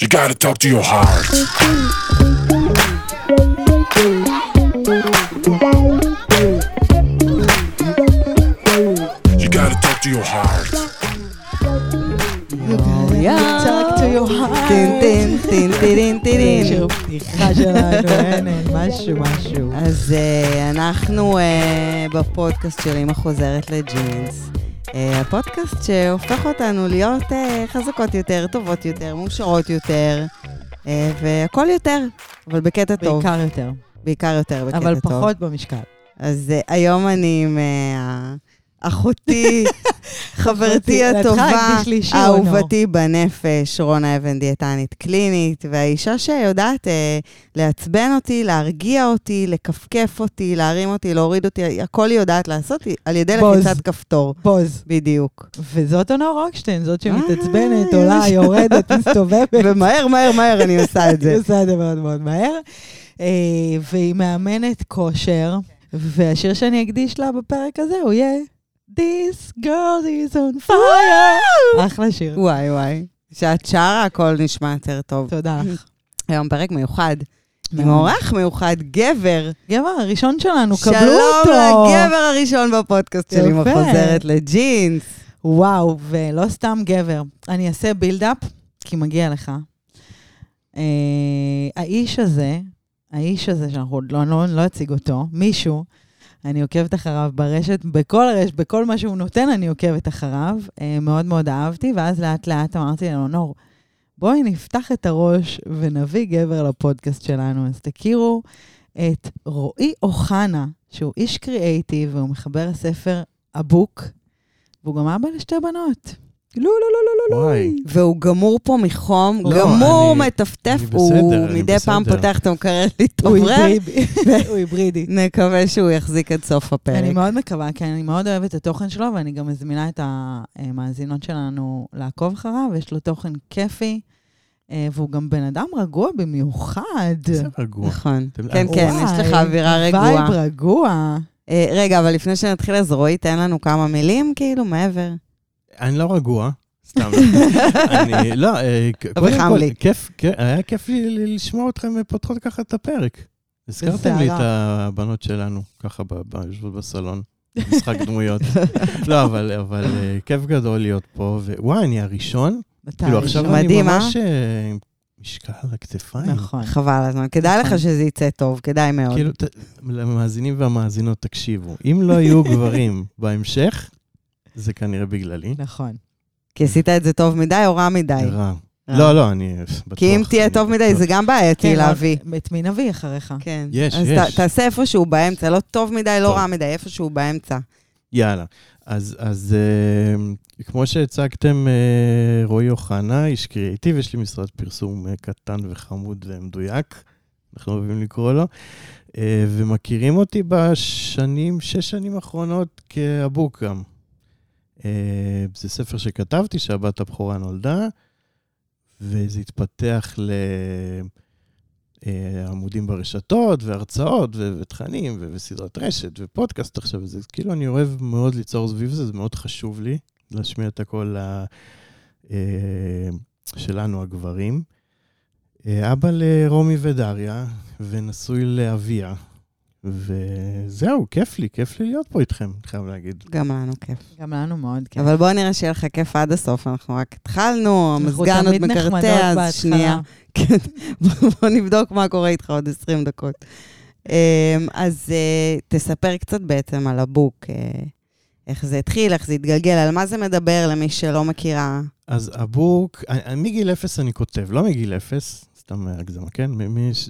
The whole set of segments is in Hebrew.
You gotta talk to your heart. You gotta talk to your heart. talk to your heart. טין טין טין טין טין שיר פתיחה שלנו, אין, אין, משהו, משהו. אז אה, אנחנו אה, בפודקאסט של אמא חוזרת לג'ינס. אה, הפודקאסט שהופך אותנו להיות אה, חזקות יותר, טובות יותר, מאושרות יותר, אה, והכל יותר, אבל בקטע טוב. בעיקר יותר. בעיקר יותר בקטע טוב. אבל פחות במשקל. אז היום אני עם אחותי, חברתי הטובה, אישור, אהובתי בנפש, רונה אבן דיאטנית קלינית, והאישה שיודעת אה, לעצבן אותי, להרגיע אותי, לכפכף אותי, להרים אותי, להוריד אותי, הכל היא יודעת לעשות על ידי בוז. לחיצת כפתור. בוז. בדיוק. וזאת אונור רוקשטיין, זאת שמתעצבנת, אה, עולה. יורדת, מסתובבת. ומהר, מהר, מהר אני עושה את זה. היא עושה את זה מאוד מאוד מהר. אה, והיא מאמנת כושר, והשיר שאני אקדיש לה בפרק הזה הוא יהיה This girl is on fire. אחלה שיר. וואי, וואי. כשאת שרה, הכל נשמע יותר טוב. תודה לך. היום פרק מיוחד. עם. אורח מיוחד, גבר. גבר הראשון שלנו, קבלו שלום אותו. לגבר הראשון בפודקאסט שלי. חוזרת לג'ינס. וואו, ולא סתם גבר. אני אעשה בילדאפ, כי מגיע לך. אה, האיש הזה, האיש הזה, שאנחנו עוד לא, לא, לא אציג אותו, מישהו, אני עוקבת אחריו ברשת, בכל הרשת, בכל מה שהוא נותן, אני עוקבת אחריו. אה, מאוד מאוד אהבתי, ואז לאט לאט אמרתי לאלונור, בואי נפתח את הראש ונביא גבר לפודקאסט שלנו. אז תכירו את רועי אוחנה, שהוא איש קריאייטיב, והוא מחבר הספר הבוק, והוא גם אבא לשתי בנות. לא, לא, לא, לא, לא, וואי. והוא גמור פה מחום, לא, גמור, אני- מטפטף, אני הוא בסדר, אני מדי פעם בסדר. פותח את המקרר הוא להתאוורר. היברידי. הוא היברידי. נקווה שהוא יחזיק עד סוף הפרק. אני מאוד מקווה, כי אני מאוד אוהבת את התוכן שלו, ואני גם מזמינה את המאזינות שלנו לעקוב אחריו, יש לו תוכן כיפי, אה, והוא גם בן אדם רגוע במיוחד. זה רגוע. נכון. כן, כן, יש לך אווירה vibe רגועה. רגוע. אה, רגע, אבל לפני שנתחיל, אז רועי, תן לנו כמה מילים, כאילו, מעבר. אני לא רגוע, סתם. אני, לא, אה, ק- קודם כל. כיף, היה כיף לי לשמוע אתכם פותחות ככה את הפרק. הזכרתם לי את. הבנות שלנו, ככה יושבות בסלון, משחק דמויות. לא, אבל אבל, אה, כיף גדול להיות פה, ווואי, אני הראשון. כאילו, עכשיו אני אה? ממש אה, עם משקל על הכתפיים. נכון. חבל הזמן. כדאי לך נכון. שזה יצא טוב, כדאי מאוד. כאילו, למאזינים והמאזינות, תקשיבו, אם לא יהיו גברים בהמשך, זה כנראה בגללי. נכון. כי עשית את זה טוב מדי או רע מדי? רע. לא, לא, אני בטוח. כי אם תהיה טוב מדי. זה גם בעייתי כן, להביא. את מי נביא אחריך? כן. יש, אז יש. ת- תעשה איפשהו באמצע, לא טוב מדי, לא. רע מדי, איפשהו באמצע. יאללה. אז, אז אה, כמו שהצגתם, אה, רועי אוחנה, איש קריאיטיב, יש לי משרד פרסום אה, קטן וחמוד ומדויק, אנחנו אוהבים לקרוא לו, אה, ומכירים אותי בשנים, שש שנים האחרונות כאבוק גם. אה, זה ספר שכתבתי, שהבת הבכורה נולדה, וזה התפתח ל... אה, ברשתות, והרצאות, ותכנים, וסדרת רשת, ופודקאסט עכשיו, זה כאילו אני אוהב מאוד ליצור סביב זה, זה מאוד חשוב לי, להשמיע את הקול ה- אה, שלנו, הגברים. אה, אבא לרומי ודריה, ונשוי לאביה, וזהו, כיף לי, כיף לי להיות פה איתכם, אני חייב להגיד. גם לנו כיף. גם לנו מאוד כיף. אבל בוא נראה שיהיה לך כיף עד הסוף, אנחנו רק התחלנו, המזגן עוד מקרטע, אז בהתחלה. שנייה. כן, בוא נבדוק מה קורה איתך עוד 20 דקות. אמ, אז אה, תספר קצת בעצם על הבוק, אה, איך זה התחיל, איך זה התגלגל, על מה זה מדבר למי שלא מכירה. אז הבוק, מגיל אפס אני כותב, לא מגיל אפס, סתם הגזמה, כן?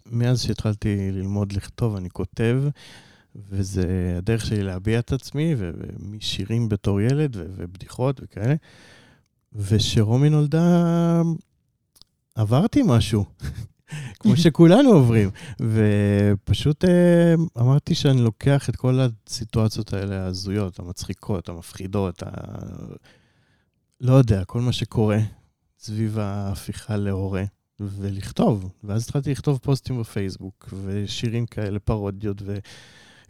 מאז שהתחלתי ללמוד לכתוב, אני כותב, וזה הדרך שלי להביע את עצמי, ומשירים בתור ילד, ובדיחות וכאלה. וכשרומי נולדה, עברתי משהו, כמו שכולנו עוברים. ופשוט אה, אמרתי שאני לוקח את כל הסיטואציות האלה, ההזויות, המצחיקות, המפחידות, ה... לא יודע, כל מה שקורה סביב ההפיכה להורה, ולכתוב. ואז התחלתי לכתוב פוסטים בפייסבוק, ושירים כאלה, פרודיות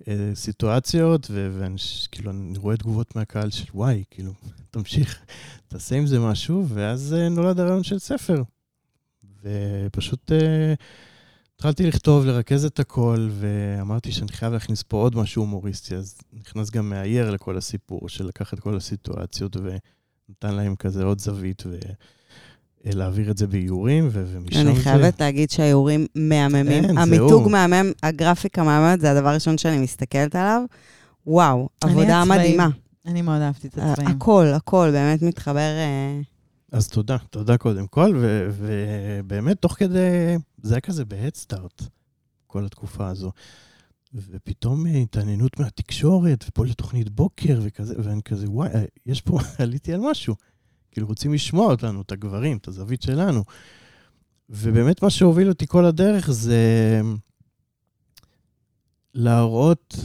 וסיטואציות, וכאילו, אני רואה תגובות מהקהל של וואי, כאילו, תמשיך, תעשה עם זה משהו, ואז אה, נולד הרעיון של ספר. ופשוט אה, התחלתי לכתוב, לרכז את הכל, ואמרתי שאני חייב להכניס פה עוד משהו הומוריסטי, אז נכנס גם מאייר לכל הסיפור, של לקחת את כל הסיטואציות ונתן להם כזה עוד זווית, ולהעביר את זה באיורים, ו- ומשם אני זה... חייבת להגיד שהאיורים מהממים. כן, זה המיתוג הוא. מהמם, הגרפיקה מהממת, זה הדבר הראשון שאני מסתכלת עליו. וואו, אני עבודה הצבעים. מדהימה. אני מאוד אהבתי את הצבעים. הכל, הכל, באמת מתחבר... אה, אז תודה, תודה קודם כל, ו- ובאמת, תוך כדי, זה היה כזה בהדסטארט, כל התקופה הזו. ופתאום אה, התעניינות מהתקשורת, ופה לתוכנית בוקר וכזה, ואני כזה, וואי, אה, יש פה, עליתי על משהו. כאילו, רוצים לשמוע אותנו, את הגברים, את הזווית שלנו. ובאמת מה שהוביל אותי כל הדרך זה להראות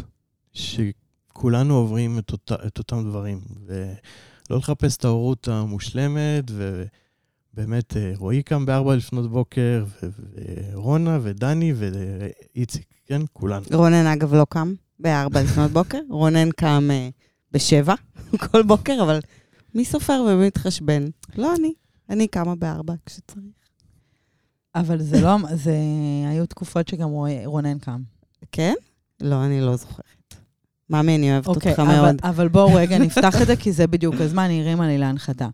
שכולנו עוברים את, אותה, את אותם דברים. ולא לחפש את ההורות המושלמת, ובאמת, אה, רועי קם בארבע לפנות בוקר, ורונה ודני ואיציק, כן? כולנו. רונן, אגב, לא קם בארבע לפנות בוקר, רונן קם אה, בשבע כל בוקר, אבל מי סופר ומי מתחשבן? לא אני. אני קמה בארבע כשצריך. אבל זה לא, זה, היו תקופות שגם רונן קם. כן? לא, אני לא זוכרת. ממי, אני אוהבת אוקיי, אותך אבל, מאוד. אבל בואו רגע נפתח את זה, כי זה בדיוק הזמן, היא הרימה לי להנחתה.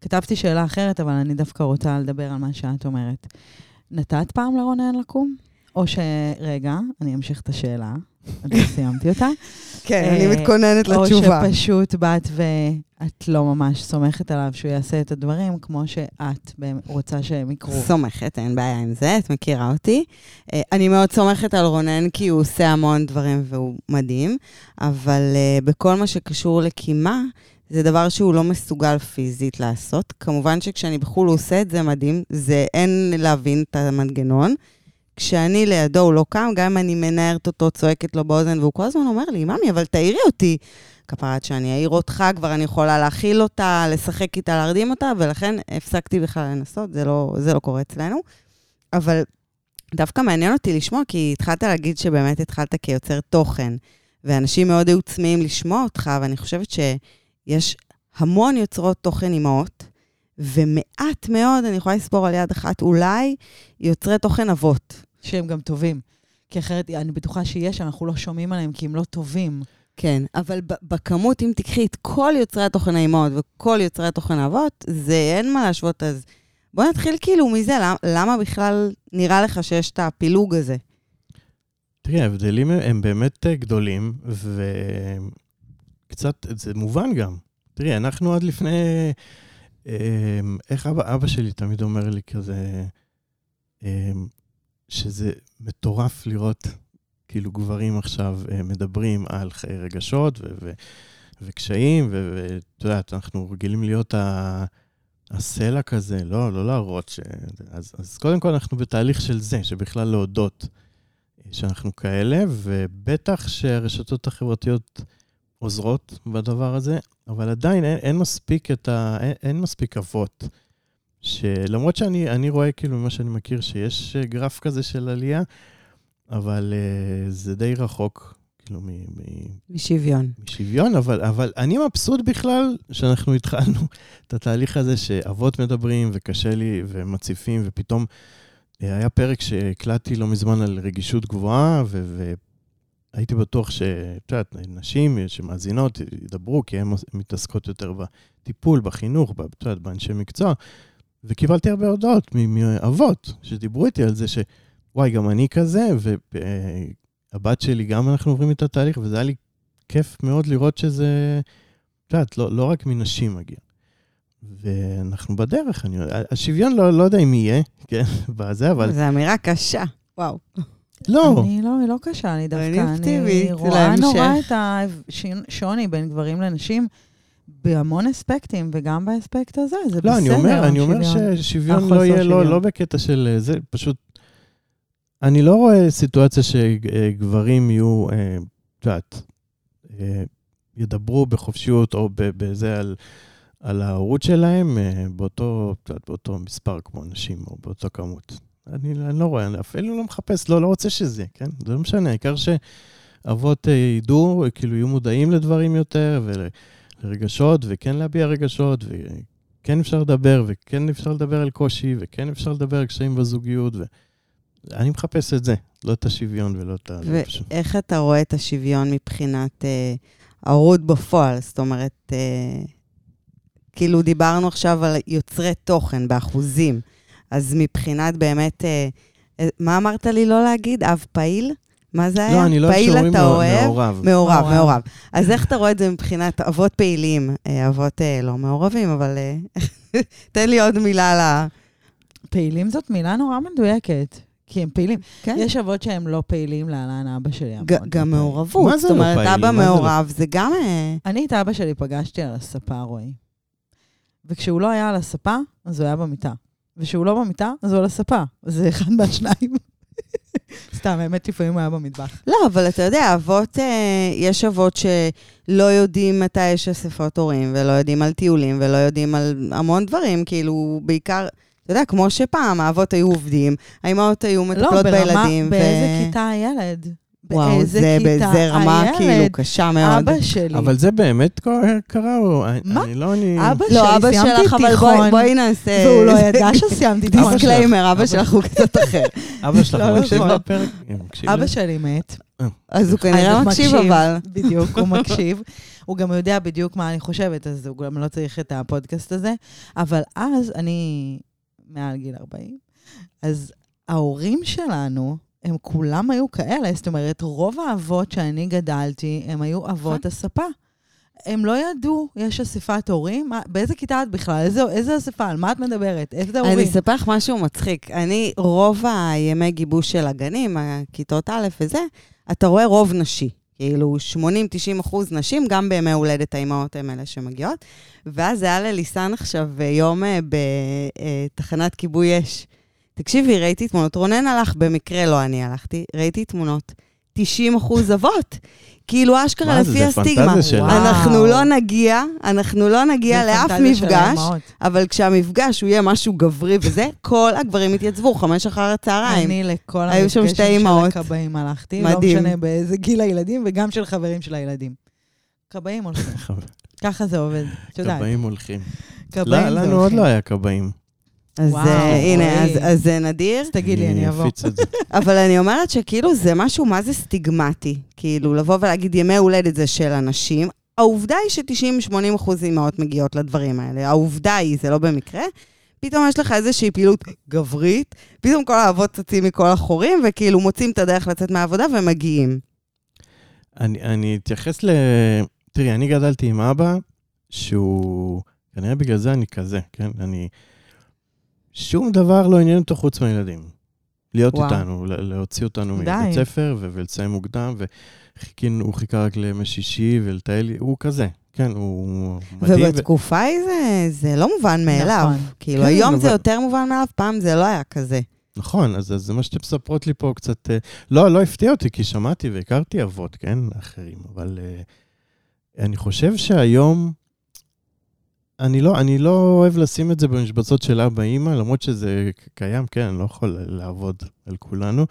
כתבתי שאלה אחרת, אבל אני דווקא רוצה לדבר על מה שאת אומרת. נתת פעם לרונן לקום? או ש... רגע, אני אמשיך את השאלה, עוד לא סיימתי אותה. כן, אה, אני מתכוננת או לתשובה. שפשוט באת ואת לא ממש סומכת עליו שהוא יעשה את הדברים כמו שאת רוצה שהם יקרו. סומכת, אין בעיה עם זה, את מכירה אותי. אה, אני מאוד סומכת על רונן, כי הוא עושה המון דברים והוא מדהים, אבל אה, בכל מה שקשור לקימה, זה דבר שהוא לא מסוגל פיזית לעשות. כמובן שכשאני בחו"ל הוא עושה את זה מדהים, זה אין להבין את המנגנון. כשאני לידו הוא לא קם, גם אם אני מנערת אותו, צועקת לו באוזן, והוא כל הזמן אומר לי, ממי, אבל תעירי אותי. כפרת שאני אעיר אותך, כבר אני יכולה להכיל אותה, לשחק איתה, להרדים אותה, ולכן הפסקתי בכלל לנסות, זה לא, זה לא קורה אצלנו. אבל דווקא מעניין אותי לשמוע, כי התחלת להגיד שבאמת התחלת כיוצר תוכן, ואנשים מאוד היו צמאים לשמוע אותך, ואני חושבת שיש המון יוצרות תוכן אימהות, ומעט מאוד, אני יכולה לספור על יד אחת, אולי יוצרי תוכן אבות. שהם גם טובים. כי אחרת, אני בטוחה שיש, אנחנו לא שומעים עליהם כי הם לא טובים. כן, אבל בכמות, אם תקחי את כל יוצרי התוכן האימהות וכל יוצרי התוכן האבות, זה אין מה להשוות. אז בוא נתחיל כאילו מזה, למה, למה בכלל נראה לך שיש את הפילוג הזה? תראי, ההבדלים הם- הם באמת אה, גדולים, וקצת, זה מובן גם. תראי, אנחנו עד לפני... אה, איך אבא, אבא שלי תמיד אומר לי כזה, אה, שזה מטורף לראות כאילו גברים עכשיו אה, מדברים על חיי רגשות ו- ו- וקשיים, ואת יודעת, אנחנו רגילים להיות ה... הסלע כזה, לא, לא להראות ש... אז, אז קודם כל אנחנו בתהליך של זה, שבכלל להודות שאנחנו כאלה, ובטח שהרשתות החברתיות עוזרות בדבר הזה, אבל עדיין אין, אין מספיק את ה... אין, אין מספיק אבות. שלמרות שאני אני רואה כאילו ממה שאני מכיר שיש אה, גרף כזה של עלייה, אבל uh, זה די רחוק, כאילו, מ... מ- משוויון. משוויון, אבל, אבל אני מבסוט בכלל שאנחנו התחלנו את התהליך הזה שאבות מדברים וקשה לי ומציפים, ופתאום אה, היה פרק שהקלטתי לא מזמן על רגישות גבוהה, ו- והייתי בטוח שאת יודעת, נשים שמאזינות ידברו, כי הן מתעסקות יותר בטיפול, בחינוך, את יודעת, באנשי מקצוע, וקיבלתי הרבה הודעות מ- מאבות שדיברו איתי על זה ש... וואי, גם אני כזה, והבת שלי, גם אנחנו עוברים את התהליך, וזה היה לי כיף מאוד לראות שזה, את יודעת, לא, לא רק מנשים מגיע. ואנחנו בדרך, אני, השוויון לא, לא יודע אם יהיה, כן, בזה, אבל זו אמירה קשה. וואו. לא, אני לא, היא לא קשה, אני דווקא, אני אני רואה להמשך. נורא את השוני בין גברים לנשים בהמון אספקטים, וגם באספקט הזה, זה בסדר. לא, אני אומר, אני אומר שוויון. ששוויון לא יהיה, לא. לא בקטע של אה, זה, פשוט... אני לא רואה סיטואציה שגברים יהיו, אה, את יודעת, אה, ידברו בחופשיות או בזה על, על ההורות שלהם באותו, באותו מספר כמו נשים או באותה כמות. אני, אני לא רואה, אני אפילו לא מחפש, לא, לא רוצה שזה, כן? זה לא משנה, העיקר שאבות ידעו, כאילו יהיו מודעים לדברים יותר ולרגשות, וכן להביע רגשות, כן אפשר לדבר, וכן אפשר לדבר על קושי, וכן אפשר לדבר על קשיים בזוגיות, ואני מחפש את זה, לא את השוויון ולא את ה... ואיך אתה רואה את השוויון מבחינת אה, ההורות בפועל? זאת אומרת, אה, כאילו דיברנו עכשיו על יוצרי תוכן באחוזים, אז מבחינת באמת, אה, אה, מה אמרת לי לא להגיד? אב פעיל? מה זה היה? לא, אני לא אוהב שאומרים מעורב. מעורב. מעורב, מעורב. מעורב. אז איך אתה רואה את זה מבחינת אבות פעילים? אה, אבות אה, לא מעורבים, אבל אה, תן לי עוד מילה ל... פעילים זאת מילה נורא מדויקת, כי הם פעילים. כן. יש אבות שהם לא פעילים, להלן אבא שלי. גם לא פעיל. מעורבות. מה זה זאת לא אומרת, פעיל? אבא מה זה לא- מעורב, זה גם... אה, אני את אבא שלי פגשתי על הספה, רועי. וכשהוא לא היה על הספה, אז הוא היה במיטה. וכשהוא לא במיטה, אז הוא על הספה. זה אחד מהשניים. סתם, האמת, לפעמים היה במטבח. לא, אבל אתה יודע, אבות, אה, יש אבות שלא יודעים מתי יש אספות הורים, ולא יודעים על טיולים, ולא יודעים על המון דברים, כאילו, בעיקר, אתה יודע, כמו שפעם, האבות היו עובדים, האימהות היו לא, מטפלות ברמה, בילדים. באיזה כיתה הילד? וואו, באיזה זה כיתה באיזה רמה הילד? כאילו קשה מאוד. אבא שלי. אבל זה באמת קרה, או... מה? אני לא, אני... אבא שלי, לא, אבא שלך, אבל תיכון, בואי- בואי נעשה... והוא לא ידע שסיימתי תיכון. דיסקליימר, אבא אבא שלך הוא קצת אחר. אבא שלך לא, לא מקשיב. לפרק? הוא מקשיב אבא? שלי מת. אז הוא כנראה אז מקשיב, אבל... בדיוק, הוא מקשיב. הוא גם יודע בדיוק מה אני חושבת, אז הוא גם לא צריך את הפודקאסט הזה. אבל אז, אני מעל גיל 40, אז ההורים שלנו, הם כולם היו כאלה. זאת אומרת, רוב האבות שאני גדלתי, הם היו אבות הספה. הם לא ידעו, יש אספת הורים? מה- באיזה כיתה את בכלל? איזה, איזה אספה? על מה את מדברת? איזה הורים? אני אספר לך משהו מצחיק. אני, רוב הימי גיבוש של הגנים, הכיתות א' וזה, אתה רואה רוב נשי. כאילו 80-90 אחוז נשים, גם בימי הולדת האימהות הן אלה שמגיעות. ואז היה לליסן עכשיו אה, יום אה, בתחנת כיבוי אש. תקשיבי, ראיתי תמונות, רונן הלך במקרה, לא אני הלכתי, ראיתי תמונות. 90 אחוז אבות. כאילו, אשכרה לפי הסטיגמה. אנחנו לא נגיע, אנחנו לא נגיע לאף מפגש. אבל כשהמפגש הוא יהיה משהו גברי וזה, כל הגברים התייצבו, חמש אחר הצהריים. אני לכל היו שם שתי המפגשים של. הכבאים הלכתי, מדהים. לא משנה באיזה גיל הילדים, וגם של חברים של הילדים. כבאים הולכים, ככה זה עובד. את יודעת, כבאים הולכים. כבאים לא, לנו עוד. לא היה כבאים. אז וואו, אה, הנה, אז-. אז זה נדיר, אז תגיד לי, אני אבוא. אבל אני אומרת שכאילו זה משהו, מה זה סטיגמטי? כאילו, לבוא ולהגיד ימי הולדת זה של אנשים. העובדה היא ש-90-80 אחוז אימהות מגיעות לדברים האלה. העובדה היא, זה לא במקרה. פתאום יש לך איזושהי פעילות גברית, פתאום כל האבות צצים מכל החורים, וכאילו מוצאים את הדרך לצאת מהעבודה ומגיעים. אני, אני אתייחס ל... תראי, אני גדלתי עם אבא שהוא... כנראה בגלל זה אני כזה, כן? אני... שום דבר לא עניין אותו חוץ מהילדים. להיות וואו. איתנו, ל- להוציא אותנו. מבית ספר ו- ולסיים מוקדם, והוא חיכה רק לימי שישי ולטייל, הוא כזה, כן, הוא מדהים. ו- ובתקופה ההיא זה, זה לא מובן מאליו. נכון. כאילו, כן, היום זה אבל- יותר מובן מאליו, פעם זה לא היה כזה. נכון, אז, אז זה מה שאתם מספרות לי פה קצת... אה, לא, לא הפתיע אותי, כי שמעתי והכרתי אבות, כן, אחרים, אבל אה, אני חושב שהיום... אני לא, אני לא אוהב לשים את זה במשבצות של אבא-אימא, למרות שזה קיים, כן, אני לא יכול לעבוד על כולנו,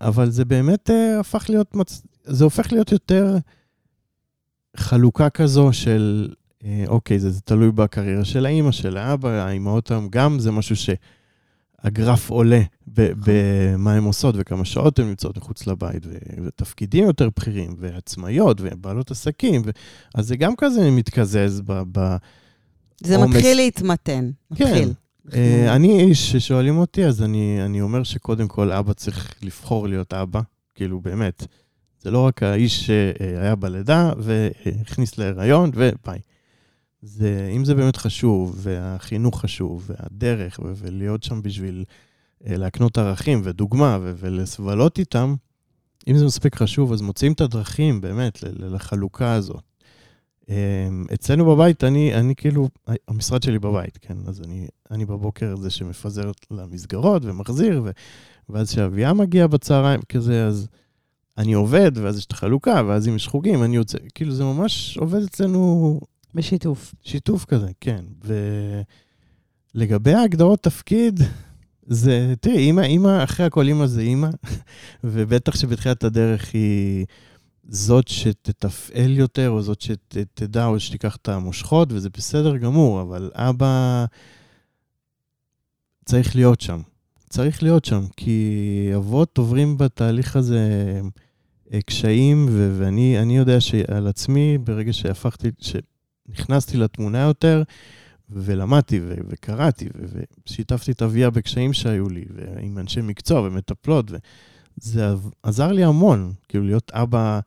אבל זה באמת אה, הפך להיות, מצ... זה הופך להיות יותר חלוקה כזו של, אה, אוקיי, זה, זה תלוי בקריירה של האימא, של האבא, האימהות היום גם, זה משהו שהגרף עולה ב- במה הן עושות וכמה שעות הן נמצאות מחוץ לבית, ו- ותפקידים יותר בכירים, ועצמאיות, ובעלות עסקים, ו... אז זה גם כזה מתקזז ב... ב... זה עומס. מתחיל להתמתן. כן. מתחיל. אה, אני איש ששואלים אותי, אז אני, אני אומר שקודם כל אבא צריך לבחור להיות אבא, כאילו באמת. זה לא רק האיש שהיה בלידה והכניס להיריון וביי. זה, אם זה באמת חשוב, והחינוך חשוב, והדרך, ו- ולהיות שם בשביל אה, להקנות ערכים ודוגמה ו- ולבלות איתם, אם זה מספיק חשוב, אז מוצאים את הדרכים, באמת, לחלוקה הזאת. אמ, אצלנו בבית, אני, אני כאילו, המשרד שלי בבית, כן? אז אני, אני בבוקר זה שמפזר למסגרות ומחזיר, ו, ואז כשאביה מגיע בצהריים כזה, אז אני עובד, ואז יש את החלוקה, ואז אם יש חוגים, אני יוצא, כאילו זה ממש עובד אצלנו בשיתוף. שיתוף כזה, כן. ולגבי ההגדרות תפקיד, זה, תראי, אימא, אימא, אחרי הכל אימא זה אימא, ובטח שבתחילת הדרך היא זאת שתתפעל יותר, או זאת שתדע, או שתיקח את המושכות, וזה בסדר גמור, אבל אבא צריך להיות שם. צריך להיות שם, כי אבות עוברים בתהליך הזה אה, קשיים, ו- ואני יודע שעל עצמי, ברגע שהפכתי, שנכנסתי לתמונה יותר, ולמדתי ו- וקראתי ו- ושיתפתי את אביה בקשיים שהיו לי, ועם אנשי מקצוע ומטפלות, וזה עזר לי המון, כאילו להיות אבא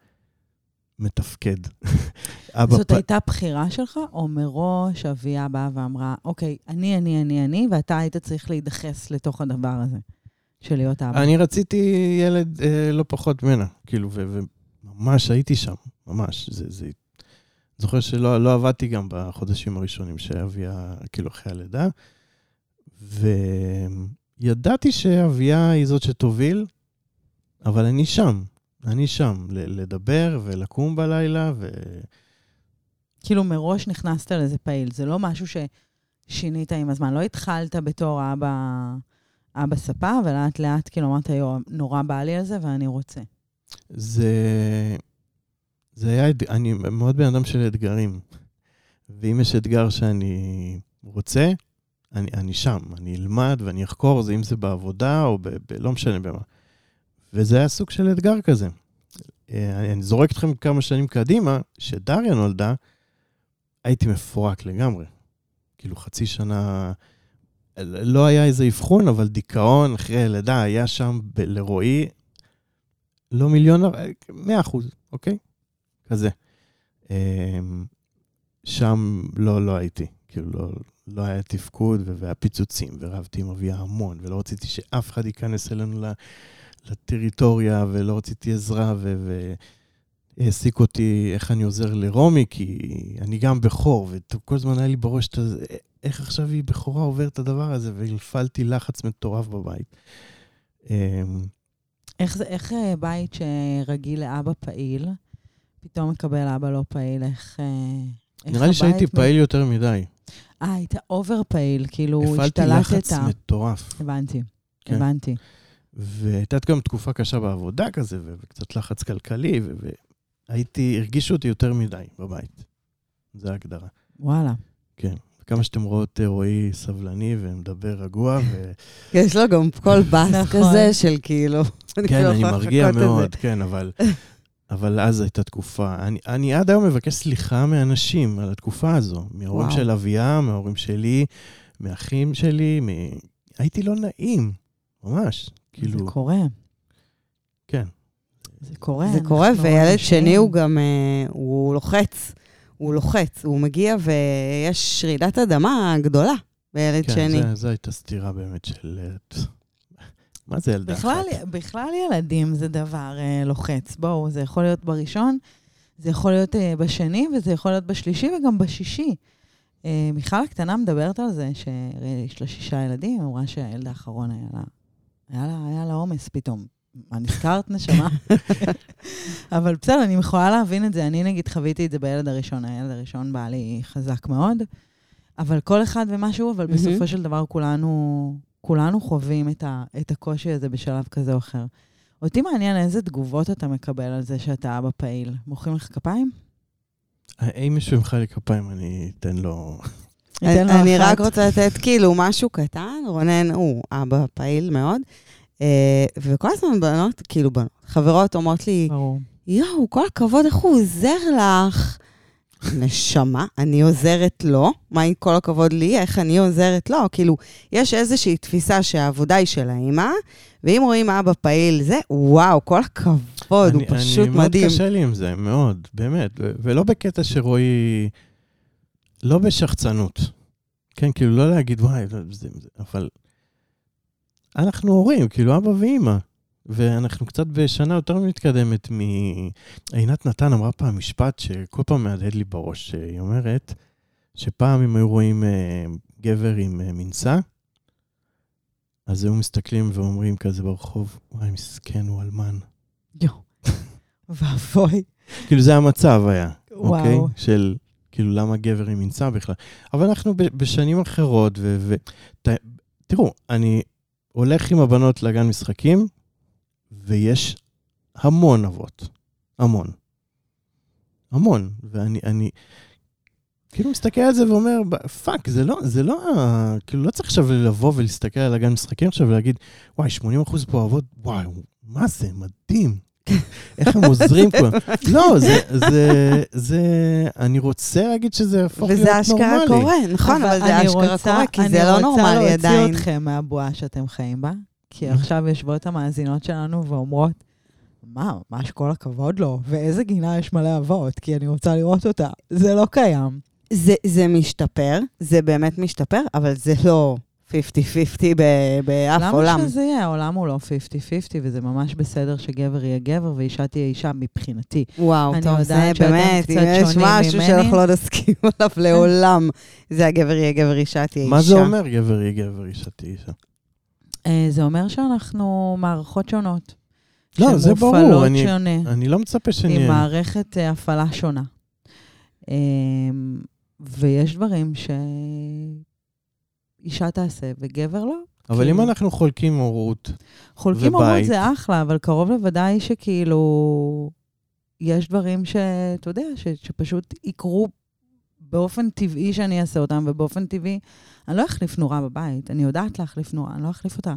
מתפקד. זאת פ... הייתה בחירה שלך, או מראש אביה באה ואמרה, אוקיי, אני, אני, אני, אני, ואתה היית צריך להידחס לתוך הדבר הזה, של להיות אבא? אני רציתי ילד אה, לא פחות ממנה, כאילו, וממש הייתי שם, ממש. זה, זה... זוכר שלא לא עבדתי גם בחודשים הראשונים שאביה, כאילו, אחרי הלידה, וידעתי שאביה היא זאת שתוביל, אבל אני שם. אני שם, לדבר ולקום בלילה, ו... כאילו מראש נכנסת לזה פעיל, זה לא משהו ששינית עם הזמן. לא התחלת בתור אבא, אבא ספה, ולאט לאט כאילו אמרת, יו, נורא בא לי על זה ואני רוצה. זה... זה היה, אני מאוד בן אדם של אתגרים. ואם יש אתגר שאני רוצה, אני, אני שם, אני אלמד ואני אחקור, זה אם זה בעבודה או ב... ב לא משנה במה. וזה היה סוג של אתגר כזה. אה, אני זורק אתכם כמה שנים קדימה, כשדריה נולדה, הייתי מפורק לגמרי. כאילו חצי שנה, לא היה איזה אבחון, אבל דיכאון אחרי לידה היה שם ב- לרועי, לא מיליון, מאה אחוז, אוקיי? כזה. אמ, שם לא, לא הייתי, כאילו לא, לא היה תפקוד והיה פיצוצים, ורבתי עם אביה המון, ולא רציתי שאף אחד ייכנס אלינו לטריטוריה, ולא רציתי עזרה, והעסיק אותי איך אני עוזר לרומי, כי אני גם בכור, וכל הזמן היה לי בראש את זה, איך עכשיו היא בכורה עוברת את הדבר הזה, והפעלתי לחץ מטורף בבית. אמ, איך, זה, איך אה, בית שרגיל לאבא פעיל, פתאום מקבל אבא לא פעיל? איך... אה, נראה לי שהייתי פעיל יותר מדי. אה, היית אובר פעיל, כאילו השתלטת. הפעלתי לחץ מטורף. הבנתי, כן. הבנתי. והייתה גם תקופה קשה בעבודה כזה, וקצת לחץ כלכלי, והייתי, הרגישו אותי יותר מדי בבית. זו ההגדרה. וואלה. כן. כמה שאתם רואות רועי סבלני ומדבר רגוע. ו... יש לו גם קול בס נכון. כזה של כאילו... כן, אני מרגיע מאוד, כן, אבל... אבל אז הייתה תקופה. אני, אני עד היום מבקש סליחה מאנשים על התקופה הזו. מההורים של אביה, מההורים שלי, מאחים שלי, מ... הייתי לא נעים, ממש. כאילו... זה קורה. כן. זה קורה. זה קורה, וילד שני הוא גם, אה, הוא לוחץ. הוא לוחץ, הוא מגיע ויש רעידת אדמה גדולה בילד כן, שני. כן, זו הייתה סתירה באמת של... אה, מה זה ילדה בכלל, אחת? בכלל ילדים זה דבר אה, לוחץ. בואו, זה יכול להיות בראשון, זה יכול להיות אה, בשני, וזה יכול להיות בשלישי וגם בשישי. אה, מיכל הקטנה מדברת על זה, שיש לה שישה ילדים, היא אמרה שהילד האחרון היה לה היה לה, היה לה עומס פתאום. מה, נזכרת, נשמה? אבל בסדר, אני יכולה להבין את זה. אני, נגיד, חוויתי את זה בילד הראשון. הילד הראשון בא לי חזק מאוד, אבל כל אחד ומשהו, אבל בסופו של דבר כולנו, כולנו חווים את, ה, את הקושי הזה בשלב כזה או אחר. אותי מעניין איזה תגובות אתה מקבל על זה שאתה אבא פעיל. מוחאים לך כפיים? אם מישהו ימחא לי כפיים, אני אתן לו... אני רק רוצה לתת כאילו משהו קטן, רונן הוא אבא פעיל מאוד, אה, וכל הזמן בנות, כאילו בנות, חברות אומרות לי, יואו, כל הכבוד, איך הוא עוזר לך? נשמה, אני עוזרת לו, מה עם כל הכבוד לי, איך אני עוזרת לו? כאילו, יש איזושהי תפיסה שהעבודה היא של האימא, ואם רואים אבא פעיל, זה, וואו, כל הכבוד, אני, הוא פשוט אני מדהים. אני מאוד קשה לי עם זה, מאוד, באמת, ולא בקטע שרועי... לא בשחצנות. כן, כאילו, לא להגיד, וואי, זה, זה, אבל אנחנו הורים, כאילו, אבא ואימא. ואנחנו קצת בשנה יותר מתקדמת מ... עינת נתן אמרה פעם משפט שכל פעם מהדהד לי בראש, שהיא אומרת שפעם אם היו רואים אה, גבר עם אה, מנסה, אז היו מסתכלים ואומרים כזה ברחוב, וואי, מסכן, הוא אלמן. יואו, ואבוי. כאילו, זה המצב היה, וואו. אוקיי? של כאילו, למה גבר עם מנסה בכלל? אבל אנחנו בשנים אחרות, ו... ת, תראו, אני הולך עם הבנות לגן משחקים, ויש המון אבות. המון. המון. ואני אני, כאילו מסתכל על זה ואומר, "ב- fuck, זה לא, זה לא, כאילו לא צריך עכשיו לבוא ולהסתכל על הגן משחקים עכשיו ולהגיד, וואי, 80% פה אוהבות, וואי, מה זה, מדהים. איך הם עוזרים פה. לא, זה, זה, זה, אני רוצה להגיד שזה יהפוך להיות וזה נורמלי. אשכרה קורה, נכון, אבל זה אני אשכרה רוצה- קורה, כי זה לא נורמלי אני רוצה עדיין. להוציא אתכם מהבועה שאתם חיים בה, כי עכשיו יושבות המאזינות שלנו ואומרות, מה, ממש כל הכבוד לו, ואיזה גינה יש מלא אבות, כי אני רוצה לראות אותה. זה לא קיים. זה, זה משתפר, זה באמת משתפר, אבל זה לא 50-50 ב- באף עולם. למה שזה יהיה? העולם הוא לא 50-50, וזה ממש בסדר שגבר יהיה גבר ואישה תהיה אישה מבחינתי. וואו, אני טוב, זה באמת, אם יש משהו ממני. שאנחנו לא נסכים עליו לעולם, זה הגבר יהיה גבר, אישה תהיה אישה. מה זה אומר גבר יהיה גבר, אישה תהיה אישה? אה, זה אומר שאנחנו מערכות שונות. לא, זה ברור, שמופעלות אני- שונה. אני לא מצפה עם שנהיה... מערכת אה, הפעלה שונה. אה, ויש דברים שאישה תעשה וגבר לא. אבל אם כאילו- אנחנו חולקים הורות, חולקים ובית. הורות זה אחלה, אבל קרוב לוודאי שכאילו, יש דברים שאתה יודע, ש, שפשוט יקרו באופן טבעי שאני אעשה אותם, ובאופן טבעי, אני לא אחליף נורה בבית, אני יודעת להחליף נורה, אני לא אחליף אותה.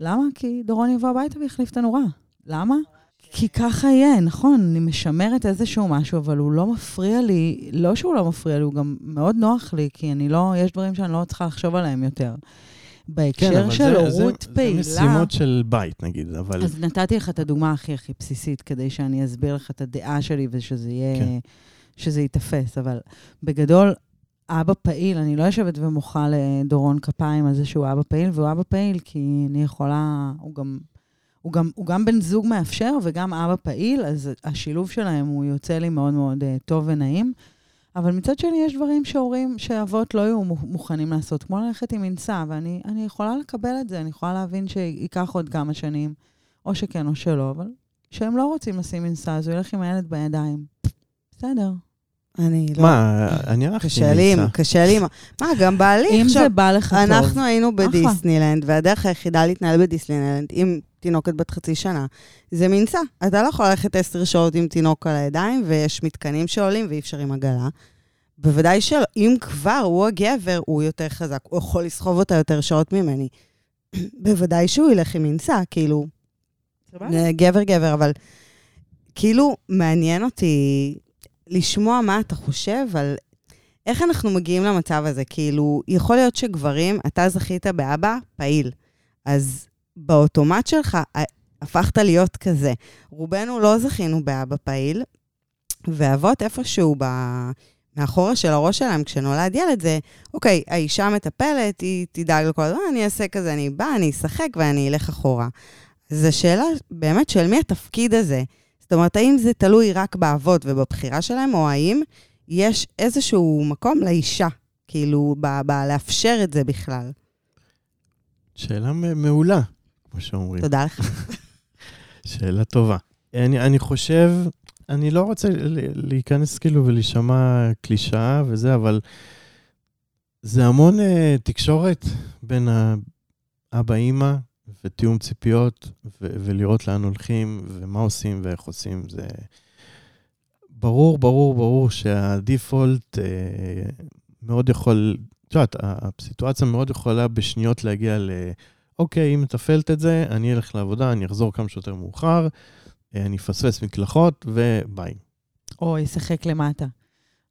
למה? כי דורון יבוא הביתה ויחליף את הנורה. למה? כי ככה יהיה, נכון, אני משמרת איזשהו משהו, אבל הוא לא מפריע לי, לא שהוא לא מפריע לי, הוא גם מאוד נוח לי, כי אני לא, יש דברים שאני לא צריכה לחשוב עליהם יותר. בהקשר כן, של הורות פעילה... זה משימות של בית, נגיד, אבל... אז נתתי לך את הדוגמה הכי הכי בסיסית, כדי שאני אסביר לך את הדעה שלי ושזה יהיה... כן. שזה ייתפס. אבל בגדול, אבא פעיל, אני לא יושבת ומוחה לדורון כפיים על זה שהוא אבא פעיל, והוא אבא פעיל כי אני יכולה... הוא גם... הוא גם, הוא גם בן זוג מאפשר וגם אבא פעיל, אז השילוב שלהם הוא יוצא לי מאוד מאוד uh, טוב ונעים. אבל מצד שני, יש דברים שהורים, שאבות לא יהיו מו- מוכנים לעשות, כמו ללכת עם מנסה, ואני אני יכולה לקבל את זה, אני יכולה להבין שייקח עוד כמה שנים, או שכן או שלא, אבל כשהם לא רוצים לשים מנסה, אז הוא ילך עם הילד בידיים. בסדר. אני לא... מה, אני הלכתי קשה לי. קשה לי. מה, גם בעלי אם עכשיו... זה בא לך טוב. אנחנו היינו. בדיסנילנד, והדרך היחידה להתנהל בדיסנילנד עם תינוקת בת חצי שנה, זה מנסה. אתה לא יכול ללכת עשר שעות עם תינוק על הידיים, ויש מתקנים שעולים ואי אפשר עם עגלה. בוודאי שלא. אם כבר הוא הגבר, הוא יותר חזק, הוא יכול לסחוב אותה יותר שעות ממני. בוודאי שהוא ילך עם מנסה, כאילו, סבבה? גבר גבר, אבל כאילו מעניין אותי לשמוע מה אתה חושב על איך אנחנו מגיעים למצב הזה. כאילו, יכול להיות שגברים, אתה זכית באבא פעיל, אז באוטומט שלך הפכת להיות כזה. רובנו לא זכינו באבא פעיל, ואבות איפשהו ב... מאחורה של הראש שלהם, כשנולד ילד, זה, אוקיי, האישה מטפלת, היא תדאג לכל דבר, אני אעשה כזה, אני באה, אני אשחק ואני אלך אחורה. זו שאלה באמת של מי התפקיד הזה. זאת אומרת, האם זה תלוי רק באבות ובבחירה שלהם, או האם יש איזשהו מקום לאישה, כאילו, ב- ב- לאפשר את זה בכלל? שאלה מעולה, כמו שאומרים. תודה לך. שאלה טובה. אני, אני חושב, אני לא רוצה להיכנס כאילו ולהישמע קלישאה וזה, אבל זה המון uh, תקשורת בין האבא, אימא, ותיאום ציפיות, ו- ולראות לאן הולכים, ומה עושים ואיך עושים. זה ברור, ברור, ברור שהדיפולט uh, מאוד יכול, את יודעת, הסיטואציה מאוד יכולה בשניות להגיע ל... אוקיי, אם מתפעלת את זה, אני אלך לעבודה, אני אחזור כמה שיותר מאוחר, אה, אני אפספס מקלחות, וביי. או ישחק למטה.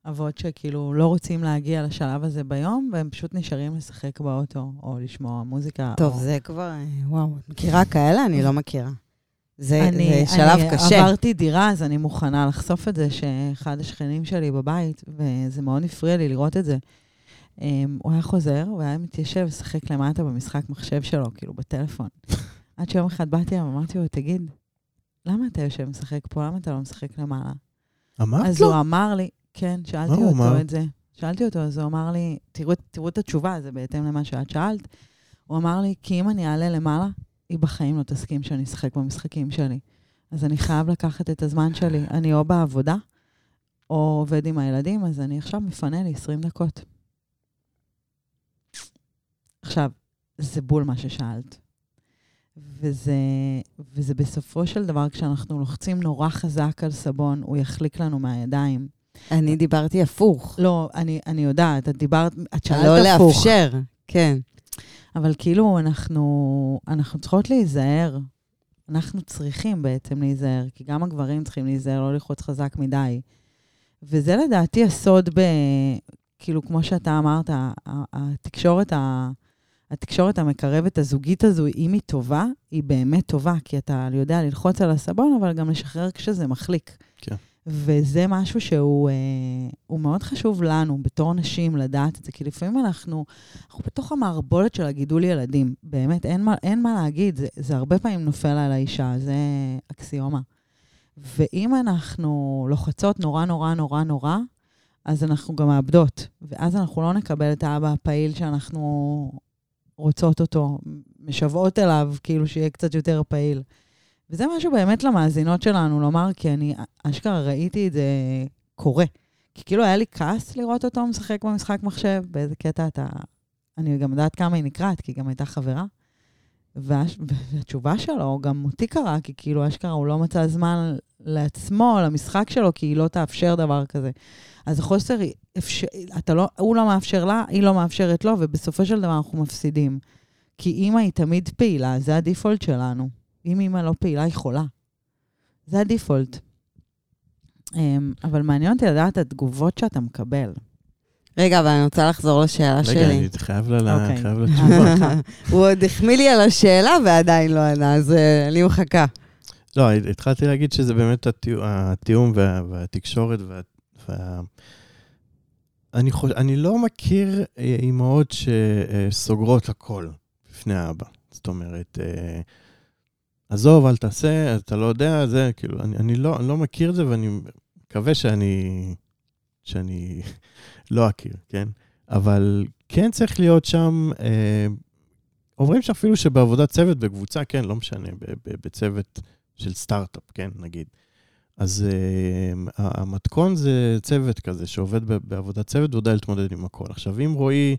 אבות שכאילו לא רוצים להגיע לשלב הזה ביום, והם פשוט נשארים לשחק באוטו, או לשמוע מוזיקה. טוב, או... זה כבר, וואו, את מכירה כאלה? אני לא מכירה. זה, אני, זה שלב אני קשה. עברתי דירה, אז אני מוכנה לחשוף את זה, שאחד השכנים שלי בבית, וזה מאוד הפריע לי לראות את זה. Um, הוא היה חוזר, הוא היה מתיישב לשחק למטה במשחק מחשב שלו, כאילו בטלפון. עד שיום אחד באתי אליו, אמרתי לו, תגיד, למה אתה יושב ומשחק פה? למה אתה לא משחק למעלה? אמרת אז לו? הוא אמר לי, כן, שאלתי אותו אמר? את זה. שאלתי אותו, אז הוא אמר לי, תראו, תראו את התשובה, זה בהתאם למה שאת שאלת. הוא אמר לי, כי אם אני אעלה למעלה, היא בחיים לא תסכים שאני אשחק במשחקים שלי. אז אני חייב לקחת את הזמן שלי. אני או בעבודה, או עובד עם הילדים, אז אני עכשיו מפנה לי 20 דקות. עכשיו, זה בול מה ששאלת. וזה, וזה בסופו של דבר, כשאנחנו לוחצים נורא חזק על סבון, הוא יחליק לנו מהידיים. אני דיברתי הפוך. לא, אני, אני יודעת, את דיברת, את שאלת לא הפוך. לאפשר, כן. אבל כאילו, אנחנו, אנחנו צריכות להיזהר. אנחנו צריכים בעצם להיזהר, כי גם הגברים צריכים להיזהר, לא ללחוץ חזק מדי. וזה לדעתי הסוד ב... כאילו, כמו שאתה אמרת, התקשורת, ה- התקשורת המקרבת הזוגית הזו, אם היא טובה, היא באמת טובה, כי אתה יודע ללחוץ על הסבון, אבל גם לשחרר כשזה מחליק. כן. וזה משהו שהוא אה, מאוד חשוב לנו, בתור נשים, לדעת את זה, כי לפעמים אנחנו, אנחנו בתוך המערבולת של הגידול ילדים. באמת, אין מה, אין מה להגיד, זה, זה הרבה פעמים נופל על האישה, זה אקסיומה. ואם אנחנו לוחצות נורא נורא נורא נורא, אז אנחנו גם מאבדות. ואז אנחנו לא נקבל את האבא הפעיל שאנחנו רוצות אותו, משוועות אליו, כאילו שיהיה קצת יותר פעיל. וזה משהו באמת למאזינות שלנו לומר, כי אני אשכרה ראיתי את זה קורה. כי כאילו היה לי כעס לראות אותו משחק במשחק מחשב, באיזה קטע אתה... אני גם יודעת כמה היא נקראת, כי היא גם הייתה חברה. והתשובה שלו גם אותי קרה, כי כאילו אשכרה הוא לא מצא זמן לעצמו, למשחק שלו, כי היא לא תאפשר דבר כזה. אז החוסר, אפשר... לא... הוא לא מאפשר לה, היא לא מאפשרת לו, ובסופו של דבר אנחנו מפסידים. כי אימא היא תמיד פעילה, זה הדיפולט שלנו. אם אימא לא פעילה, היא חולה. זה הדיפולט. אמ, אבל מעניין אותי לדעת את התגובות שאתה מקבל. רגע, אבל אני רוצה לחזור לשאלה רגע, שלי. אני חייב לה- אוקיי. חייב לתשובה. הוא עוד החמיא לי על השאלה ועדיין לא ענה, אז אה, אני מחכה. לא, התחלתי להגיד שזה באמת התיאום- התיאום וה- והתקשורת וה... וה... אני, חוש... אני לא מכיר אה, אימהות שסוגרות הכל בפני האבא. זאת אומרת, אה, עזוב, אל תעשה, אתה לא יודע, זה כאילו, אני, אני, לא, אני לא מכיר את זה ואני מקווה שאני, שאני לא אכיר, כן? אבל כן צריך להיות שם, אה, אומרים שאפילו שבעבודת צוות בקבוצה, כן, לא משנה, בצוות של סטארט-אפ, כן, נגיד. אז uh, המתכון זה צוות כזה שעובד בעבודת צוות ויודע להתמודד עם הכל. עכשיו, אם רועי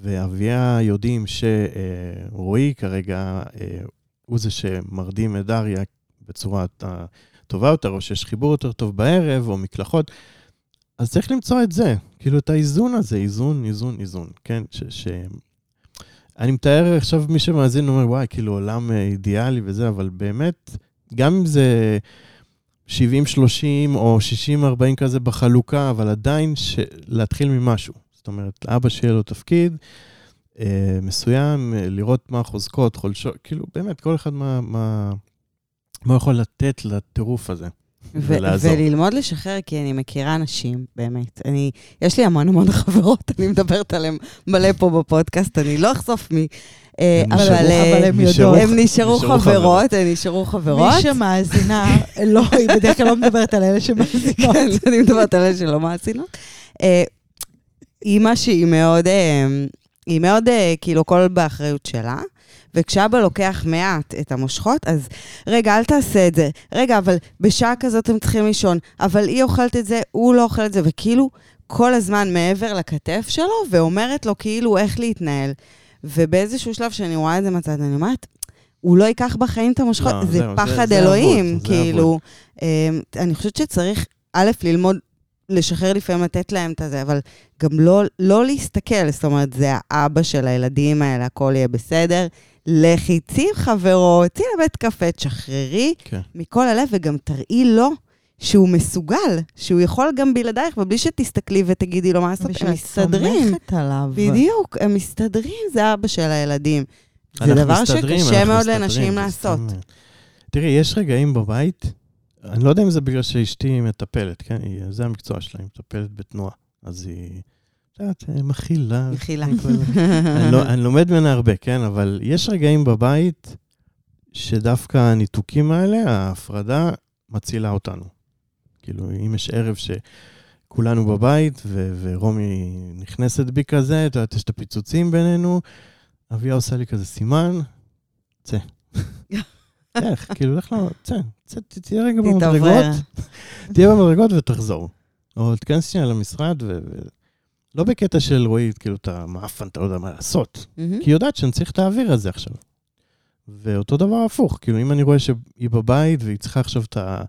ואביה יודעים שרועי כרגע uh, הוא זה שמרדים את דריה בצורה אה, טובה יותר, או שיש חיבור יותר טוב בערב, או מקלחות, אז צריך למצוא את זה, כאילו את האיזון הזה, איזון, איזון, איזון, כן? ש... ש... אני מתאר עכשיו מי שמאזין אומר, וואי, כאילו עולם אה, אידיאלי וזה, אבל באמת, גם אם זה 70-30 או 60-40 כזה בחלוקה, אבל עדיין ש... להתחיל ממשהו. זאת אומרת, אבא שיהיה לו תפקיד אה, מסוים, אה, לראות מה החוזקות, חולשות, כאילו, באמת, כל אחד מה, מה, מה יכול לתת לטירוף הזה. ו- ולעזור. וללמוד לשחרר, כי אני מכירה אנשים, באמת. אני, יש לי המון המון חברות, אני מדברת עליהן מלא פה בפודקאסט, אני לא אחשוף מי. אה, אבל אה, אבל הם נשארו- יודעות. הם נשארו חברות, הם נשארו חברות. מי שמאזינה, לא, היא בדרך כלל לא מדברת על אלה שמאזינות. כן, אני מדברת על אלה שלא מאזינות. אה, אימא שהיא מאוד, היא מאוד כאילו הכל באחריות שלה, וכשאבא לוקח מעט את המושכות, אז רגע, אל תעשה את זה. רגע, אבל בשעה כזאת הם צריכים לישון, אבל היא אוכלת את זה, הוא לא אוכל את זה, וכאילו כל הזמן מעבר לכתף שלו, ואומרת לו כאילו איך להתנהל. ובאיזשהו שלב שאני רואה את זה מצד, אני אומרת, הוא לא ייקח בחיים את המושכות, לא, זה זה- פחד זה אלוהים, זה כאילו. אמ, אני חושבת שצריך, א', ללמוד, לשחרר לפעמים, לתת להם את הזה, אבל גם לא, לא להסתכל, זאת אומרת, זה האבא של הילדים האלה, הכל יהיה בסדר. לכי, צאי עם חברות, צאי לבית קפה, תשחררי כן. מכל הלב, וגם תראי לו שהוא מסוגל, שהוא יכול גם בלעדייך, ובלי שתסתכלי ותגידי לו מה לעשות, הם ושאת מסתדרים. סומכת עליו. בדיוק, הם מסתדרים, זה אבא של הילדים. זה דבר מסתדרים, שקשה מאוד מסתדרים, לנשים לעשות. אה. תראי, יש רגעים בבית, אני לא יודע אם זה בגלל שאשתי מטפלת, כן? היא, זה המקצוע שלה, היא מטפלת בתנועה. אז היא, את יודעת, אה, מכילה. מחילה. אני, לא, אני לומד ממנה הרבה, כן? אבל יש רגעים בבית שדווקא הניתוקים האלה, ההפרדה, מצילה אותנו. כאילו, אם יש ערב שכולנו בבית, ו- ורומי נכנסת בי כזה, את יודעת, יש את הפיצוצים בינינו, אביה עושה לי כזה סימן, צא. איך, כאילו, לך לא, צא, צא, תהיה רגע. במדרגות, תהיה במדרגות ותחזור. או תיכנס שנייה למשרד, ו... לא בקטע של רועי, כאילו, אתה מאפן, אתה לא יודע מה לעשות. מהמם. כי היא יודעת שאני צריך את האוויר הזה עכשיו. ואותו דבר הפוך, כאילו, אם אני רואה שהיא בבית והיא צריכה עכשיו את ה...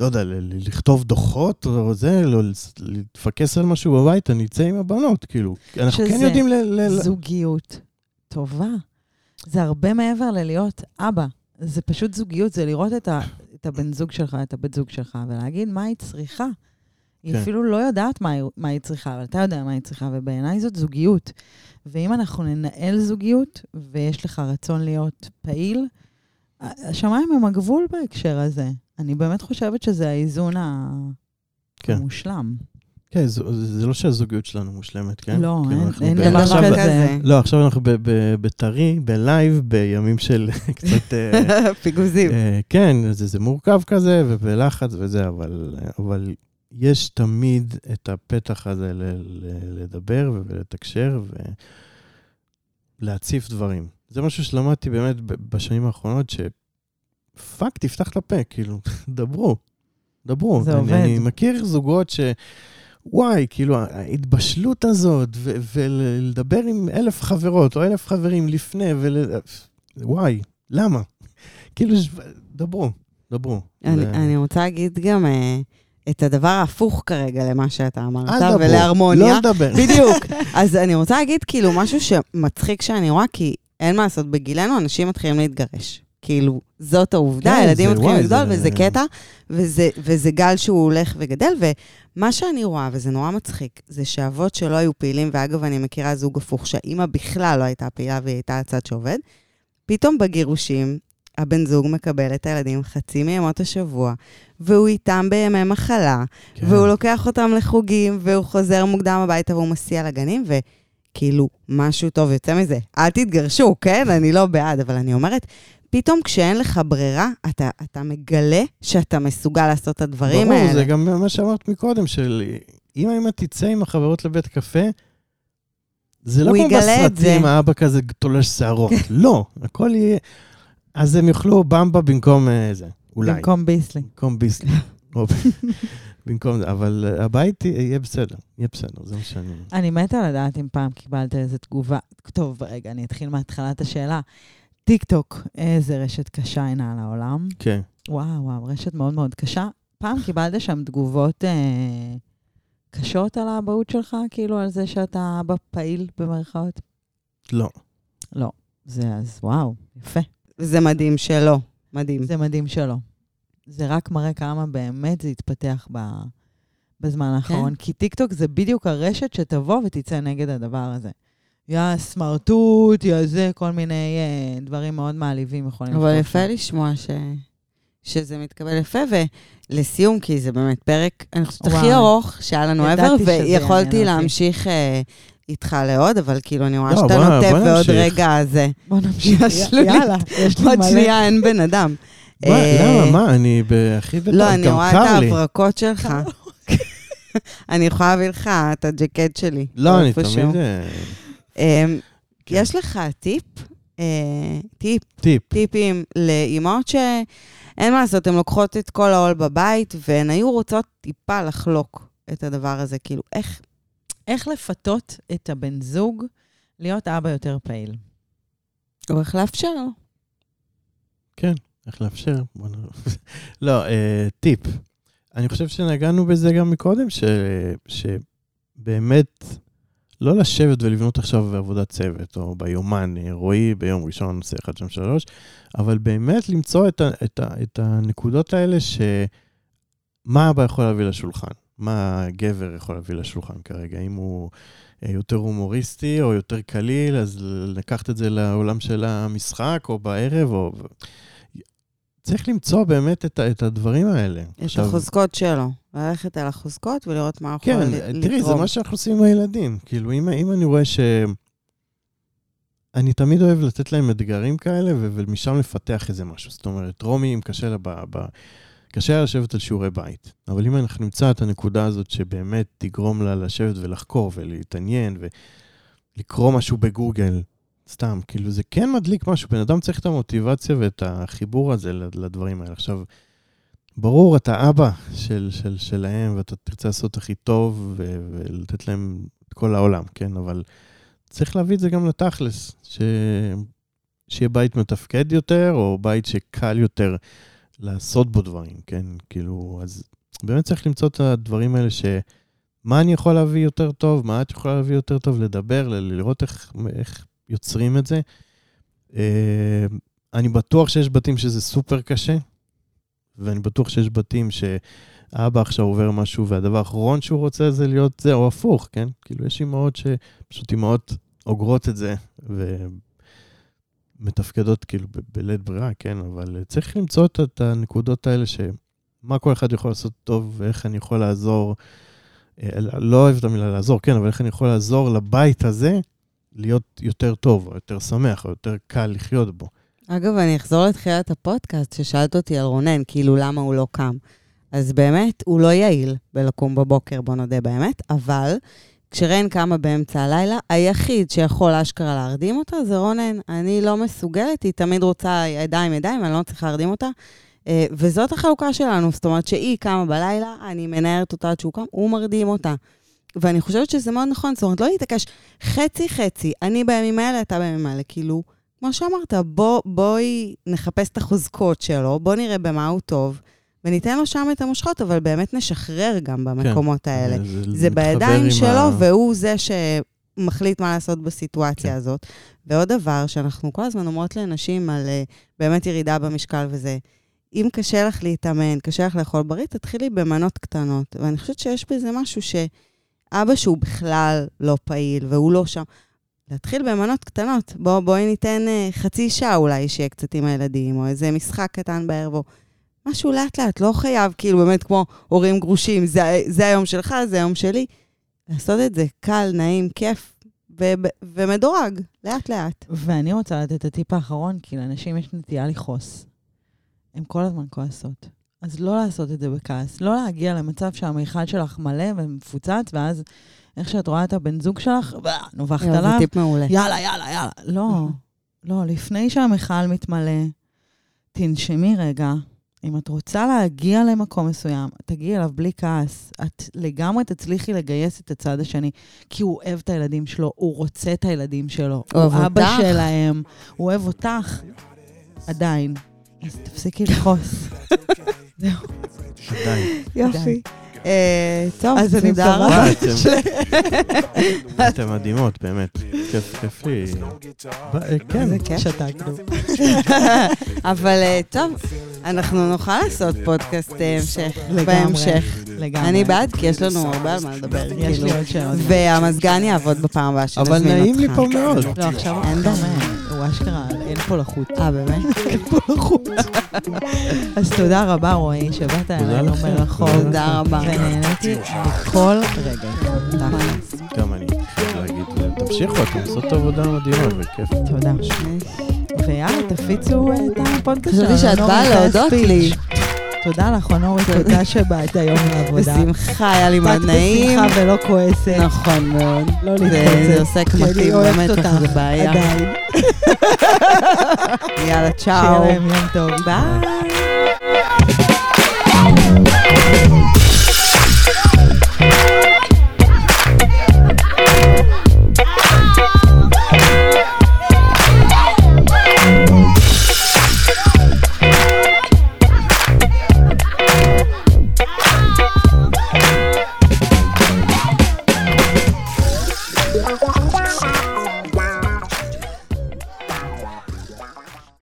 לא יודע, לכתוב דוחות או זה, לא, להתפקס על משהו בבית, אני אצא עם הבנות, כאילו. אנחנו כן שזה יודעים ל... ל- זוגיות טובה. זה הרבה מעבר ללהיות אבא. זה פשוט זוגיות, זה לראות את, ה, את הבן זוג שלך, את הבת זוג שלך, ולהגיד מה היא צריכה. היא כן. אפילו לא יודעת מה היא, מה היא צריכה, אבל אתה יודע מה היא צריכה, ובעיניי זאת זוגיות. ואם אנחנו ננהל זוגיות, ויש לך רצון להיות פעיל, השמיים הם הגבול בהקשר הזה. אני באמת חושבת שזה האיזון כן. המושלם. כן, זה, זה לא שהזוגיות שלנו מושלמת, כן? לא, כאילו, אין- אין ב- דבר עכשיו- כזה. לא, עכשיו אנחנו בטרי, בלייב, בימים של קצת... אה, פיגוזים. אה, כן, זה, זה מורכב כזה, ובלחץ וזה, אבל, אבל יש תמיד את הפתח הזה ל, ל, לדבר ולתקשר ולהציף דברים. זה משהו שלמדתי באמת בשנים האחרונות, שפאק, תפתח את הפה, כאילו, דברו, דברו. זה אני, עובד. אני מכיר זוגות ש... וואי, כאילו, ההתבשלות הזאת, ו- ולדבר עם אלף חברות או אלף חברים לפני, ול... וואי, למה? כאילו, דברו, דברו. אני, ו- אני רוצה להגיד גם אה, את הדבר ההפוך כרגע למה שאתה אמרת, ולהרמוניה. לא לדבר. בדיוק. אז אני רוצה להגיד כאילו משהו שמצחיק שאני רואה, כי אין מה לעשות, בגילנו אנשים מתחילים להתגרש. כאילו, זאת העובדה, כן, הילדים זה- מתחילים לגדול, זה- וזה קטע, וזה, וזה גל שהוא הולך וגדל, ומה שאני רואה, וזה נורא מצחיק, זה שאבות שלא היו פעילים, ואגב, אני מכירה זוג הפוך, שהאימא בכלל לא הייתה פעילה והיא הייתה הצד שעובד, פתאום בגירושים, הבן זוג מקבל את הילדים חצי מימות השבוע, והוא איתם בימי מחלה, כן. והוא לוקח אותם לחוגים, והוא חוזר מוקדם הביתה והוא מסיע לגנים, וכאילו, משהו טוב יוצא מזה. אל תתגרשו, כן? אני לא בעד, אבל אני אומרת, פתאום כשאין לך ברירה, אתה, אתה מגלה שאתה מסוגל לעשות את הדברים ברור, האלה. זה גם מה שאמרת מקודם, של אם האמא תצא עם החברות לבית קפה, זה לא כמו. בסרטים, האבא כזה תולש שערות. לא, הכל יהיה... אז הם יאכלו במבה במקום אה, זה, אולי. במקום ביסלי. במקום ביסלי. במקום זה, אבל אה, הבית יהיה בסדר, יהיה בסדר, זה מה שאני... אני מתה לדעת אם פעם קיבלת איזו תגובה. טוב, רגע, אני אתחיל מהתחלת השאלה. טיק טוק, איזה רשת קשה הנה על העולם. כן. וואו, וואו, רשת מאוד מאוד קשה. פעם קיבלת שם תגובות אה, קשות על האבהות שלך, כאילו על זה שאתה אבא פעיל במרכאות? לא. לא. זה אז, וואו, יפה. זה מדהים שלא. מדהים. זה מדהים שלא. זה רק מראה כמה באמת זה התפתח ב, בזמן האחרון. כי טיקטוק זה בדיוק הרשת שתבוא ותצא נגד הדבר הזה. יא סמרטוט, יא זה, כל מיני אה, דברים מאוד מעליבים יכולים אבל לקרות יפה שם. לשמוע ש... שזה מתקבל יפה, ולסיום, כי זה באמת פרק, אני חושבת, הכי. ארוך שהיה לנו ever, ויכולתי. להמשיך אה, איתך לעוד, אבל כאילו, אני רואה לא, שאתה נוטה בוא ועוד נמשיך. רגע זה. בוא נמשיך. יש לי- יאללה, יש לי עוד מלא. שנייה אין בן אדם. מה, אה, למה? מה? אני הכי בטוח, לא, אני גם רואה את קר לי. ההברקות שלך. אני יכולה להביא לך את הג'קט שלי. לא, אני איפשהו. תמיד... אה, אמ, כן. יש לך טיפ? אה, טיפ, טיפ. טיפים לאימהות שאין מה לעשות, הן לוקחות את כל העול בבית, והן היו רוצות טיפה לחלוק את הדבר הזה. כאילו, איך... איך לפתות את הבן זוג להיות אבא יותר פעיל? או איך לאפשר לו. כן, איך לאפשר? לא, אה, טיפ. אני חושב שנגענו בזה גם מקודם, ש, שבאמת לא לשבת ולבנות עכשיו עבודת צוות, או ביומן, אה, רועי ביום ראשון עושה 1, 2, 3, אבל באמת למצוא את, ה, את, ה, את הנקודות האלה שמה אבא יכול להביא לשולחן, מה הגבר יכול להביא לשולחן כרגע, אם הוא אה, יותר הומוריסטי או יותר קליל, אז לקחת את זה לעולם של המשחק, או בערב, או... צריך למצוא באמת את, את הדברים האלה. את החוזקות שלו. ללכת על החוזקות ולראות מה כן, יכול ל- לתרום. תראי, זה מה שאנחנו עושים עם הילדים. כאילו, אם, אם אני רואה ש... אני תמיד אוהב לתת להם אתגרים כאלה, ומשם לפתח איזה משהו. זאת אומרת, רומי, אם קשה לה, ב- ב- קשה לה לשבת על שיעורי בית. אבל אם אנחנו נמצא את הנקודה הזאת שבאמת תגרום לה לשבת ולחקור ולהתעניין ולקרוא משהו בגוגל, סתם, כאילו, זה כן מדליק משהו. בן אדם צריך את המוטיבציה ואת החיבור הזה לדברים האלה. עכשיו, ברור, אתה אבא של, של, שלהם, ואתה תרצה לעשות הכי טוב ו- ולתת להם את כל העולם, כן? אבל צריך להביא את זה גם לתכלס, שיהיה בית מתפקד יותר, או בית שקל יותר לעשות בו דברים, כן? כאילו, אז באמת צריך למצוא את הדברים האלה ש... מה אני יכול להביא יותר טוב, מה את יכולה להביא יותר טוב, לדבר, לראות איך, איך יוצרים את זה. אה, אני בטוח שיש בתים שזה סופר קשה, ואני בטוח שיש בתים שאבא עכשיו עובר משהו, והדבר האחרון שהוא רוצה זה להיות זה, או הפוך, כן? כאילו, יש אימהות שפשוט אימהות אוגרות את זה, ומתפקדות כאילו בלית ברירה, כן? אבל צריך למצוא את- את הנקודות האלה שמה כל אחד יכול לעשות טוב, ואיך אני יכול לעזור. אה, לא אוהב את המילה לעזור, כן, אבל איך אני יכול לעזור לבית הזה להיות יותר טוב, או יותר שמח, או יותר קל לחיות בו. אגב, אני אחזור לתחילת הפודקאסט, ששאלת אותי על רונן, כאילו למה הוא לא קם. אז באמת, הוא לא יעיל בלקום בבוקר, בוא נודה באמת, אבל כשרן קמה באמצע הלילה, היחיד שיכול אשכרה להרדים אותה זה רונן. אני לא מסוגלת, היא תמיד רוצה ידיים ידיים, אני לא צריכה להרדים אותה. אה, וזאת החלוקה שלנו, זאת אומרת שהיא קמה בלילה, אני מנערת אותה עד שהוא קם, הוא מרדים אותה. ואני חושבת שזה מאוד נכון, זאת אומרת, לא להתעקש חצי-חצי, אני בימים האלה, אתה בימים האלה, כאילו, כמו שאמרת, בוא, בואי נחפש את החוזקות שלו, בוא נראה במה הוא טוב, וניתן לו שם את המושכות, אבל באמת נשחרר גם במקומות כן, האלה. זה, זה בידיים שלו, ה- והוא זה שמחליט מה לעשות בסיטואציה כן. הזאת. ועוד דבר, שאנחנו כל הזמן אומרות לנשים על uh, באמת ירידה במשקל וזה, אם קשה לך להתאמן, קשה לך לאכול בריא, תתחילי במנות קטנות. ואני חושבת שיש בזה משהו שאבא שהוא בכלל לא פעיל, והוא לא שם, להתחיל במנות קטנות. בוא, בואי ניתן uh, חצי שעה אולי שיהיה קצת עם הילדים, או איזה משחק קטן בערב, משהו לאט-לאט, לא חייב, כאילו, באמת כמו הורים גרושים, זה, זה היום שלך, זה היום שלי. לעשות את זה קל, נעים, כיף, ו- ומדורג, לאט-לאט. ואני רוצה לתת את הטיפ האחרון, כי לאנשים יש נטייה לכעוס. הן כל הזמן כועסות. אז לא לעשות את זה בכעס. לא להגיע למצב שהמיכל שלך מלא ומפוצץ, ואז איך שאת רואה את הבן זוג שלך, נובחת יואו, זה עליו, טיפ מעולה. יאללה, יאללה, יאללה. לא, לא, לפני שהמיכל מתמלא, תנשמי רגע. אם את רוצה להגיע למקום מסוים, תגיעי אליו בלי כעס. את לגמרי תצליחי לגייס את הצד השני, כי הוא אוהב את הילדים שלו, הוא רוצה את הילדים שלו. הוא אוהב אבא אותך. שלהם, הוא אוהב אותך. עדיין. אז תפסיקי לכעוס. זהו. יופי. אה, טוב, אז אני מקווה אתם מדהימות, באמת. כיף, כיף לי. ב- אה, כן. שתקנו. אבל אה, טוב, אנחנו נוכל לעשות פודקאסט אה, המשך, לגמרי. בהמשך. לגמרי. אני בעד, כי יש לנו הרבה על מה לדבר, יש כאילו. לי עוד שאלות. והמזגן יעבוד בפעם הבאה שנזמין אבל אותך. נעים לי פה מאוד. לא, עכשיו אין בעיה. אה, אשכרה, אין פה לחות. אה, באמת? אין פה לחות. אז תודה רבה, רועי, שבאת אלינו. מרחוב. תודה רבה. ונהניתי מכל רגע. גם אני חייב להגיד, תמשיכו, אתם עושות עבודה מדהימה וכיף. תודה. ויאללה, תפיצו את הפודקאסט שלנו. חשבתי שאת באה להודות. לי. תודה לך, נורי, תודה. שבאת היום לעבודה. בשמחה, היה לי מאוד נעים. בשמחה ולא כועסת. נכון מאוד. לא להתפוצץ. זה עושה אוהבת באמת, אותך. זה בעיה. עדיין. יאללה, צ'או. שיהיה להם יום טוב. ביי.